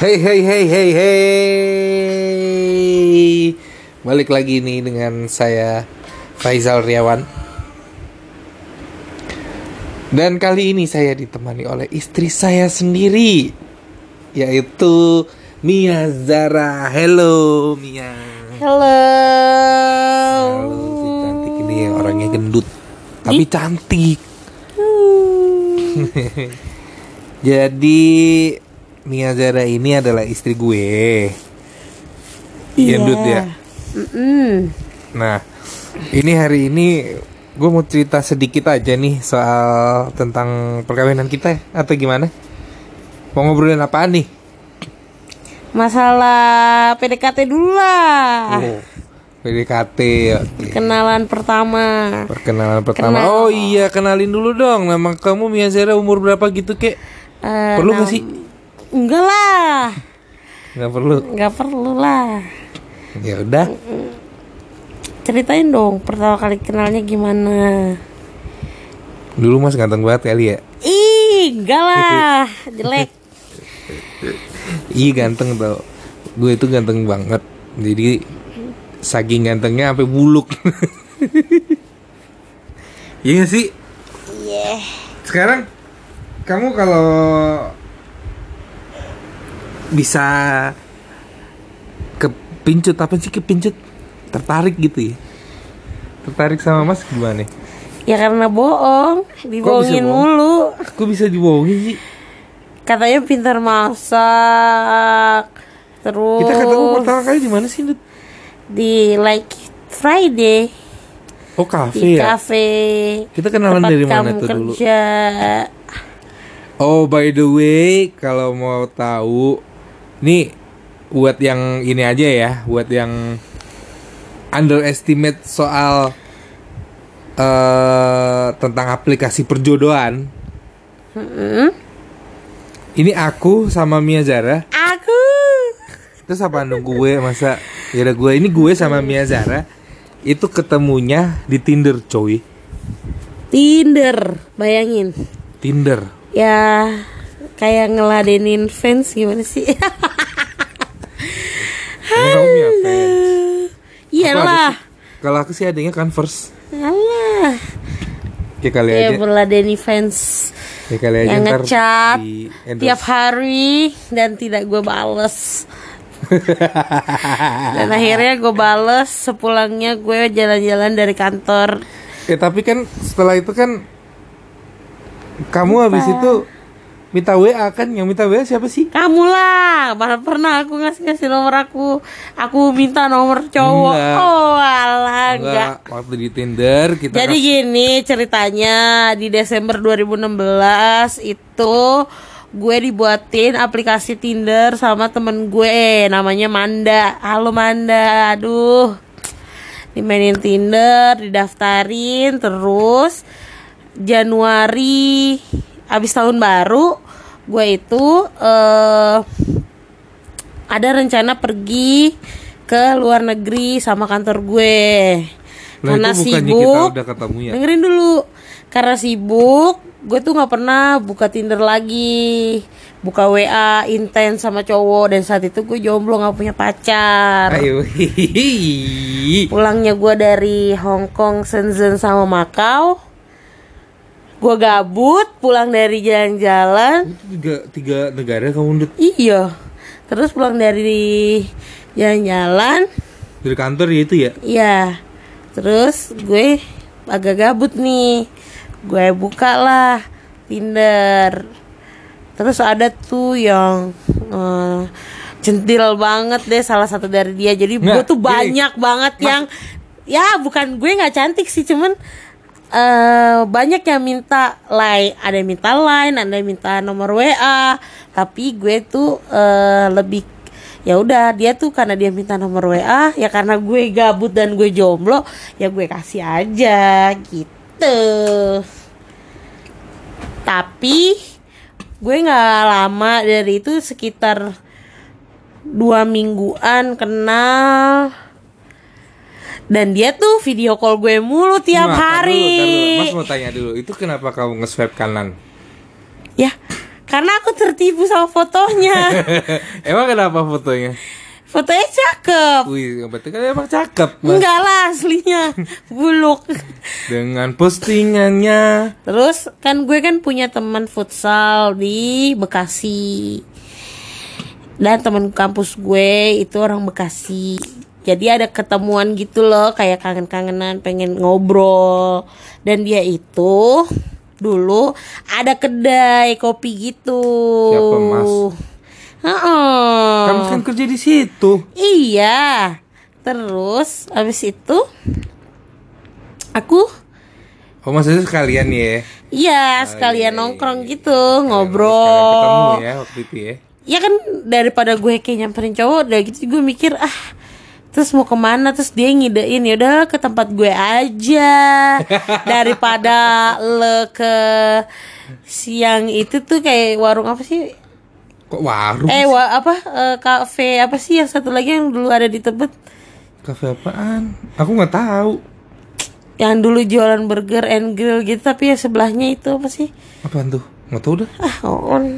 Hey hey hey hey hey. Balik lagi nih dengan saya Faizal Riawan. Dan kali ini saya ditemani oleh istri saya sendiri Yaitu Mia Zara. Hello Mia. Halo. Halo si cantik ini orangnya gendut Tapi cantik. Jadi Mia Zara ini adalah istri gue Iya. Gendut ya Mm-mm. Nah, ini hari ini gue mau cerita sedikit aja nih soal tentang perkawinan kita ya, atau gimana? Mau ngobrolin apaan nih? Masalah PDKT dulu lah. Oh, PDKT, oke. Kenalan pertama. Perkenalan pertama. Kenal. Oh iya, kenalin dulu dong. Nama kamu Mia Zara umur berapa gitu, kek? Eh, Perlu gak sih? Enggak lah. Nggak perlu. Enggak perlu lah. Ya udah. Ceritain dong pertama kali kenalnya gimana. Dulu Mas ganteng banget kali ya. Ih, enggak lah. Jelek. Iya ganteng tau. Gue itu ganteng banget. Jadi saking gantengnya sampai buluk. Iya gak sih? Iya. Sekarang kamu kalau bisa kepincut apa sih kepincut tertarik gitu ya tertarik sama mas gimana Ya karena bohong, dibohongin bohong? mulu. aku bisa dibohongin sih Katanya pintar masak. Terus kita ketemu pertama kali di mana sih Dut? di like Friday oh di kafe ya cafe Kita kenalan tempat dari mana kamu tuh dulu? oh by the way kalau mau tahu nih buat yang ini aja ya buat yang underestimate soal eh tentang aplikasi perjodohan. Mm-mm. Ini aku sama Mia Zara Aku. Terus apa dong gue? Masa Ya gue Ini gue sama Mia Zara Itu ketemunya di Tinder coy. Tinder, bayangin. Tinder. Ya kayak ngeladenin fans gimana sih? Kamu fans ada Iyalah. Kalau aku sih adanya Converse Alah. Ya kali Ya aja meladeni fans Ya kali aja yang endorse. tiap hari dan tidak gue bales. dan akhirnya gue bales sepulangnya gue jalan-jalan dari kantor. Eh tapi kan setelah itu kan Kamu habis itu Minta WA kan Yang minta WA siapa sih? Kamu lah, mana pernah aku ngasih ngasih nomor aku, aku minta nomor cowok. Enggak. Oh alah, enggak. Enggak Waktu di Tinder kita Jadi gini ceritanya di Desember 2016 itu gue dibuatin aplikasi Tinder sama temen gue namanya Manda. Halo Manda, aduh. Dimainin Tinder, didaftarin terus Januari habis tahun baru gue itu eh ada rencana pergi ke luar negeri sama kantor gue. Nah, Karena sibuk. kita udah ketemu ya? Dengerin dulu. Karena sibuk, gue tuh nggak pernah buka Tinder lagi. Buka WA intens sama cowok dan saat itu gue jomblo nggak punya pacar. Ayo. Pulangnya gue dari Hong Kong, Shenzhen sama Macau. Gue gabut, pulang dari jalan-jalan. Tiga, tiga negara kamu Dut. Iya. Terus pulang dari jalan-jalan, dari kantor ya itu ya Iya. Terus gue agak gabut nih. Gue buka lah Tinder. Terus ada tuh yang eh, centil banget deh salah satu dari dia. Jadi gue tuh banyak banget yang ya bukan gue nggak cantik sih cuman eh banyak yang minta line, ada yang minta line, ada yang minta nomor WA. Tapi gue tuh eh, lebih ya udah dia tuh karena dia minta nomor WA ya karena gue gabut dan gue jomblo ya gue kasih aja gitu tapi gue nggak lama dari itu sekitar dua mingguan kenal Dan dia tuh video call gue mulu tiap tar hari. dulu, tar dulu. Mas mau tanya dulu, itu kenapa kamu nge-swipe kanan? Ya, Karena aku tertipu sama fotonya. Emang kenapa fotonya? fotonya cakep. Wih, berarti kan emang cakep. Mas. Enggak lah aslinya buluk. Dengan postingannya. Terus kan gue kan punya teman futsal di Bekasi. Dan teman kampus gue itu orang Bekasi. Jadi ada ketemuan gitu loh kayak kangen-kangenan pengen ngobrol. Dan dia itu dulu ada kedai kopi gitu. Siapa, Mas? Heeh. Kamu kan kerja di situ. Iya. Terus abis itu aku Oh, maksudnya sekalian ya? iya sekalian nongkrong gitu Sekalian ngobrol. ketemu ya waktu itu ya. Ya kan daripada gue kayak nyamperin cowok udah gitu gue mikir ah terus mau ke mana terus dia ngidein ya udah ke tempat gue aja daripada le ke siang itu tuh kayak warung apa sih Kok warung? eh wa, apa eh, kafe apa sih yang satu lagi yang dulu ada di Tebet Kafe apaan? Aku nggak tahu. yang dulu jualan burger and grill gitu tapi yang sebelahnya itu apa sih Apaan tuh? Nggak tahu dah. ah on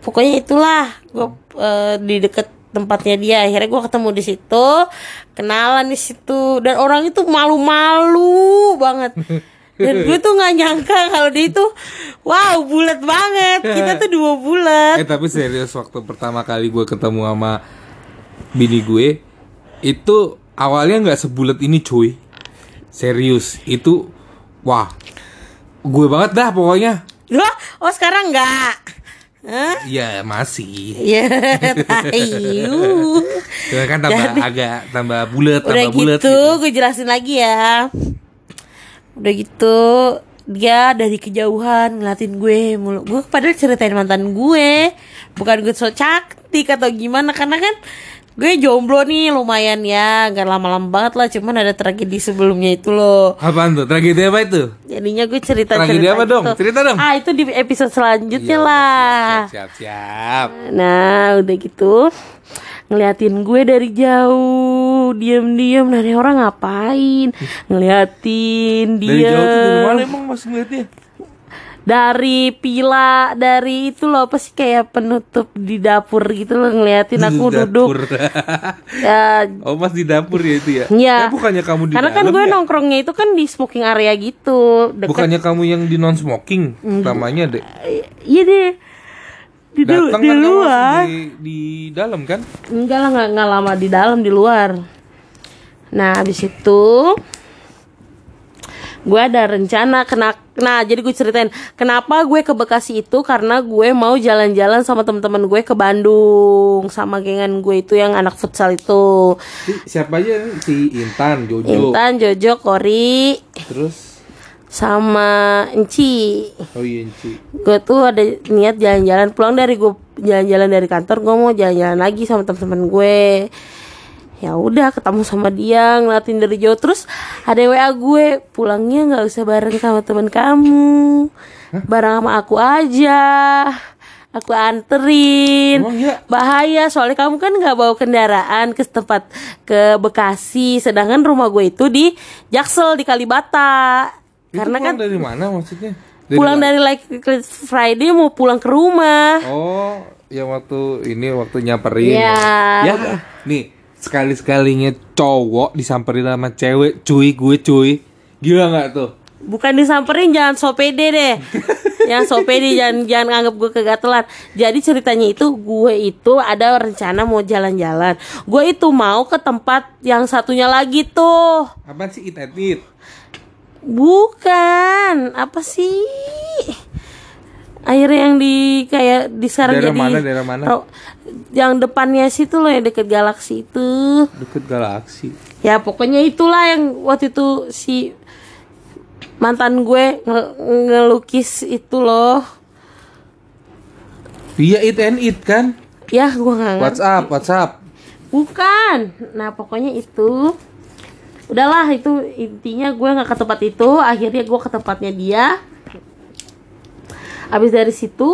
pokoknya itulah gue eh, di deket tempatnya dia. Akhirnya gue ketemu di situ kenalan di situ dan orang itu malu-malu banget. Dan gue tuh nggak nyangka kalau dia itu wow bulat banget. Kita tuh dua bulat. Eh tapi serius waktu pertama kali gue ketemu sama bini gue itu awalnya nggak sebulat ini cuy. Serius itu wah gue banget dah pokoknya. Loh, oh sekarang nggak Hah? Iya masih. Ya, tayu. Cuma kan tambah Jadi- agak tambah bulat, tambah bulat gitu, gue jelasin lagi ya. Udah gitu, dia dari kejauhan ngeliatin gue mulu. Gue padahal ceritain mantan gue, bukan gue so cantik atau gimana karena kan gue jomblo nih lumayan ya, gak lama-lama banget lah. Cuman ada tragedi sebelumnya itu loh. Apaan tuh? Tragedi apa itu? Jadinya gue cerita Tragedi apa dong? Cerita dong. Ah itu di episode selanjutnya Iya, lah. Siap, siap, siap. Nah udah gitu ngeliatin gue dari jauh diem-diem dari orang ngapain ngeliatin Dari dia jauh tuh dari mana emang masih ngeliatnya? Dari pila dari itu loh apa sih kayak penutup di dapur gitu loh ngeliatin aku Di duduk ya oh mas di dapur ya itu ya? Iya. Eh, bukannya kamu di karena kan dalam gue ya? nongkrongnya itu kan di smoking area gitu deket Bukannya kamu yang di non smoking utamanya deh. iya deh di, Datang di kan luar di, di dalam kan? Enggak lah, nggak lama di dalam di luar. Nah, habis itu gue ada rencana kena nah jadi gue ceritain kenapa gue ke Bekasi itu karena gue mau jalan-jalan sama teman-teman gue ke Bandung sama gengan gue itu yang anak futsal itu. Si- Siapa aja? Si Intan, Jojo, Intan, Jojo, Kori. Terus? Sama Enci. Oh iya Ci. gue tuh ada niat jalan-jalan pulang dari gue jalan-jalan dari kantor gue mau jalan-jalan lagi sama teman-teman gue ya udah ketemu sama dia ngeliatin dari jauh terus ada wa gue pulangnya nggak usah bareng sama teman kamu bareng sama aku aja aku anterin Emang iya? bahaya soalnya kamu kan nggak bawa kendaraan ke tempat ke Bekasi sedangkan rumah gue itu di Jaksel di Kalibata Itu karena kan dari mana maksudnya? pulang dari like Friday mau pulang ke rumah. Oh, yang waktu ini waktu nyamperin. Iya. Ya, nih sekali-sekalinya cowok disamperin sama cewek, cuy, gue cuy. Gila nggak tuh? Bukan disamperin jangan so pede deh. Yang so pede jangan jangan anggap gue kegatelan. Jadi ceritanya itu gue itu ada rencana mau jalan-jalan. Gue itu mau ke tempat yang satunya lagi tuh. Apaan sih it and it? Bukan, apa sih? Air yang di kayak di sekarang Daerah jadi mana, daerah mana? Ro- yang depannya situ loh yang deket galaksi itu. Deket galaksi. Ya pokoknya itulah yang waktu itu si mantan gue nge- ngelukis itu loh. Iya it and it kan? Ya gue nggak ngerti. WhatsApp, WhatsApp. Bukan. Nah pokoknya itu. Udahlah itu intinya gue nggak ke tempat itu. Akhirnya gue ke tempatnya dia. Abis dari situ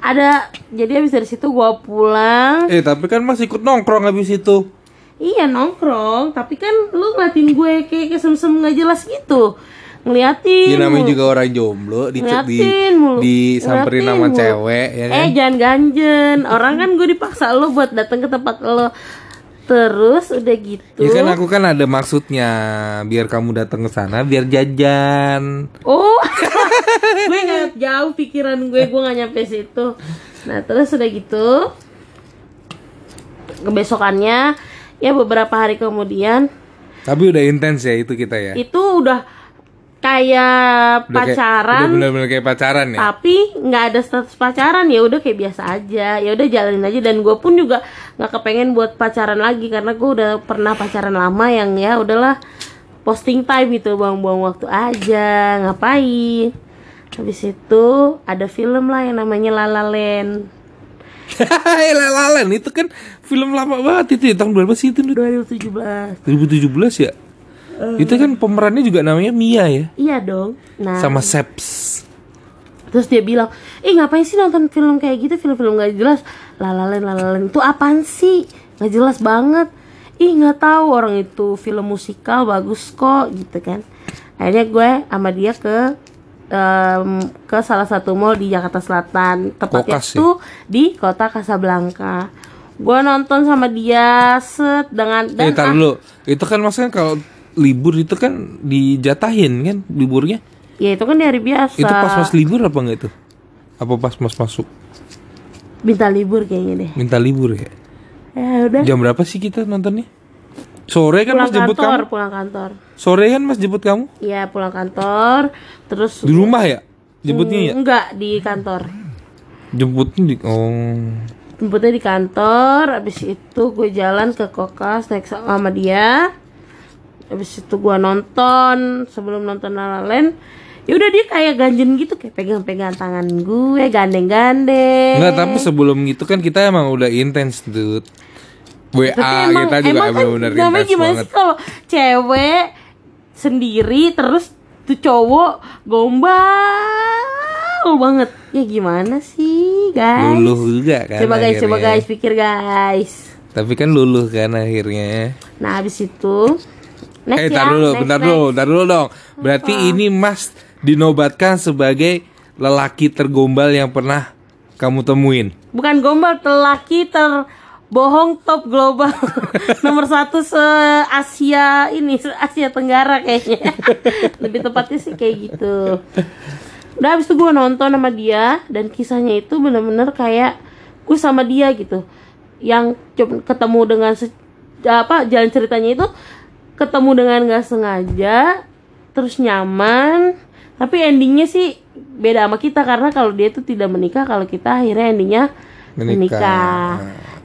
ada jadi abis dari situ gue pulang. Eh tapi kan masih ikut nongkrong habis itu. Iya nongkrong, tapi kan lu ngeliatin gue kayak kesemsem nggak jelas gitu. ngeliatin Ya namanya juga orang jomblo di di, mulu. disamperin Ngeliatin sama mulu. cewek ya kan. Eh jangan ganjen Orang kan gue dipaksa lo buat datang ke tempat lo Terus udah gitu Ya kan aku kan ada maksudnya biar kamu datang ke sana biar jajan. Oh Gak jauh pikiran gue Gue gak nyampe situ. Nah terus udah gitu Kebesokannya Ya beberapa hari kemudian Tapi udah intens ya itu kita ya. Itu udah Kayak Udah kayak- pacaran. udah bener-bener kayak pacaran ya. tapi nggak ada status pacaran ya udah kayak biasa aja. Ya udah jalanin aja. Dan gue pun juga nggak kepengen buat pacaran lagi karena gue udah pernah pacaran lama yang ya udahlah posting time gitu buang-buang waktu aja ngapain habis itu ada film lah yang namanya La La Land Hai Lalalan itu kan film lama banget itu ya tahun berapa sih itu? 2017 2017 ya? Eh. Itu kan pemerannya juga namanya Mia ya iya dong nah sama Seps. Terus dia bilang, ih ngapain sih nonton film kayak gitu, film-film gak jelas. Lalalen, lalalen, itu apaan sih? Gak jelas banget. Ih nggak tahu orang itu film musikal bagus kok gitu kan. Akhirnya gue sama dia ke em, ke salah satu mall di Jakarta Selatan. Tepatnya Kokas ya? tuh di kota Casablanca. Gue nonton sama dia set dengan Eh, dan tar dulu. Itu kan maksudnya kalau libur itu kan dijatahin kan liburnya. ya itu kan di hari biasa. Itu pas mas libur apa enggak itu? Apa pas mas masuk? Minta libur kayaknya deh. Minta libur ya? Ya udah. Jam berapa sih kita nontonnya? Sore kan Pulang mas jemput kantor, kamu? pulang kantor. Sore kan mas jemput kamu? Iya pulang kantor terus Di rumah ya? Jemputnya ya? enggak di kantor Jemputnya di oh. jemputnya di kantor habis itu gue jalan ke kokas naik sama dia habis itu gue nonton sebelum nonton La La Land ya udah dia kayak ganjen gitu kayak pegang-pegang tangan gue gandeng-gandeng Enggak, tapi sebelum itu kan kita emang udah intens tuh. WA Tapi emang, kita juga emang kan bener-bener namanya gimana banget. sih kalau cewek sendiri terus tuh cowok gombal banget ya gimana sih guys Luluh juga kan coba guys coba guys pikir guys Tapi kan luluh kan akhirnya. nah habis itu next eh, ya tar dulu, next, bentar next. dulu, bentar dulu dong. Berarti ini Mas dinobatkan sebagai lelaki tergombal yang pernah kamu temuin. bukan gombal telaki terbohong top global. Nomor satu se Asia ini se Asia Tenggara kayaknya. Lebih tepatnya sih kayak gitu. Udah habis itu gue nonton sama dia dan kisahnya itu bener-bener kayak gue sama dia gitu. Yang ketemu dengan se- apa jalan ceritanya itu ketemu dengan nggak sengaja terus nyaman. Tapi endingnya sih beda sama kita karena kalau dia tuh tidak menikah kalau kita akhirnya endingnya Menikah. menikah,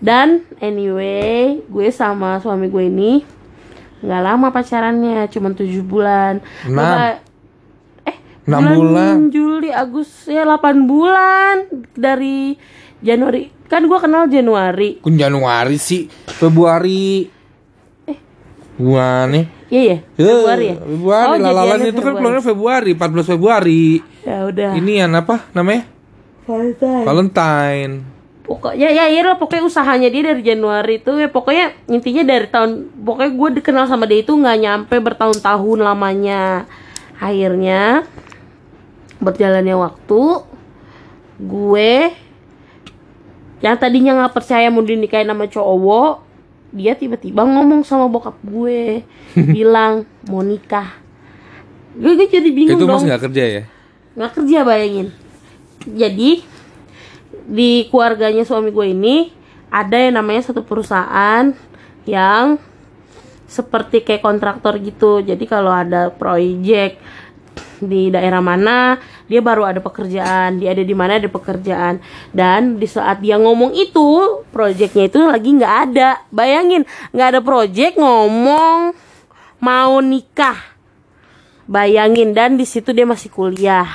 dan anyway gue sama suami gue ini nggak lama pacarannya cuma tujuh bulan. Nggak- eh Enam bulan. Juli Agustus ya 8 bulan dari Januari kan gue kenal Januari Kun Januari sih, Februari. Eh, bulan nih. iya ya Februari ya Februari. Oh, Lalalan itu kan Februari. keluarnya Februari, 14 Februari. ya udah Ini yang apa namanya? Valentine. Valentine. Pokoknya ya iya lah pokoknya usahanya dia dari Januari itu ya pokoknya intinya dari tahun pokoknya gue dikenal sama dia itu nggak nyampe bertahun-tahun lamanya. Akhirnya berjalannya waktu gue yang tadinya nggak percaya mau dinikahin sama cowok dia tiba-tiba ngomong sama bokap gue bilang mau nikah. Gue, gue jadi bingung itu dong. Mas nggak kerja ya? nggak kerja bayangin. Jadi di keluarganya suami gue ini ada yang namanya satu perusahaan yang seperti kayak kontraktor gitu. Jadi kalau ada proyek di daerah mana dia baru ada pekerjaan. Dia ada di mana ada pekerjaan. Dan di saat dia ngomong itu proyeknya itu lagi nggak ada. Bayangin nggak ada proyek ngomong mau nikah. Bayangin dan di situ dia masih kuliah.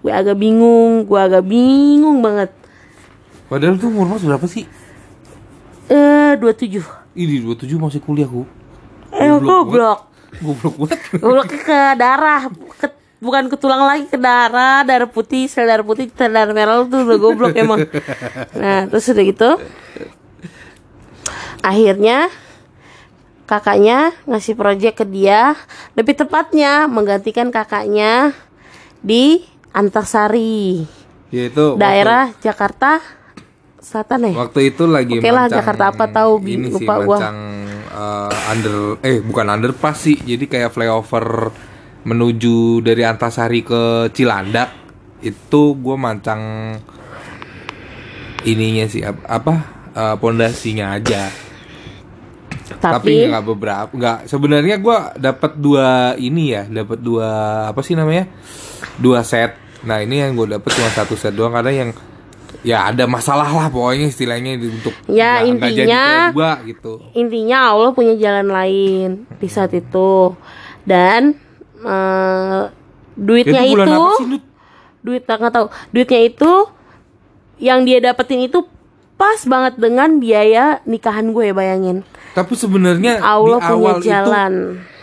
Gue agak bingung gue agak bingung banget Padahal tuh umur Mas berapa sih? eh 27 Ini 27 masih kuliah ku. eh goblok Goblok. Banget. goblok ke darah. Ke, bukan ke tulang lagi ke darah. Darah putih sel darah putih sel darah merah. Tuh udah goblok emang. Nah terus udah gitu. Akhirnya kakaknya ngasih proyek ke dia. Lebih tepatnya menggantikan kakaknya di Antasari. Yaitu daerah Jakarta Selatan ya? Waktu itu lagi Oke lah, Jakarta apa tahu, ini sih lupa gua. mancang eh, under eh bukan underpass sih. Jadi kayak flyover menuju dari Antasari ke Cilandak itu gue mancang ininya sih ap- apa eh, pondasinya aja. Tapi tapi, nggak beberapa nggak sebenarnya gue dapat dua ini ya dapat dua apa sih namanya? Dua set. Nah ini yang gue dapat cuma satu set doang. Karena yang ya ada masalah lah pokoknya istilahnya untuk Ya, jadi intinya- kedua gitu. intinya Allah punya jalan lain di saat itu. Dan eh, duitnya itu itu, sih duit nggak tahu. Duitnya itu yang dia dapetin itu pas banget dengan biaya nikahan gue bayangin. Tapi sebenarnya Allah di punya awal jalan. itu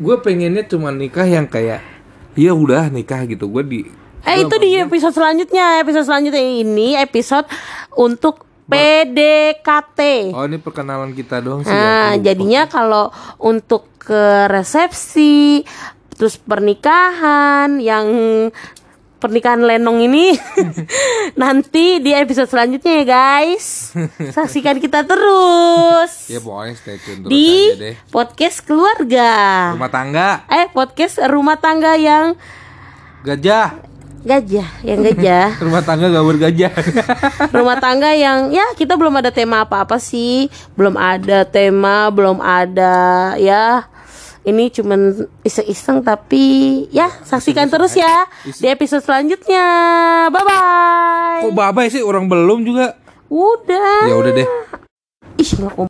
gue pengennya cuma nikah yang kayak ya udah nikah gitu. Gue di eh itu di episode selanjutnya episode selanjutnya. Ini episode untuk PDKT oh ini perkenalan kita doang sih ya, Nah, lupa. jadinya kalau untuk ke resepsi, terus pernikahan yang pernikahan lenong ini nanti di episode selanjutnya ya guys. Saksikan kita terus. Ya pokoknya stay tune terus di aja deh. podcast keluarga. rumah tangga. Eh, podcast rumah tangga yang gajah gajah, yang gajah. rumah tangga gak bergajah rumah tangga yang ya kita belum ada tema apa-apa sih. Belum ada tema belum ada ya. Ini cuman iseng-iseng tapi ya saksikan terus ya di episode selanjutnya. Bye bye kok babay sih? Orang belum juga. Udah. Ya udah deh. Ih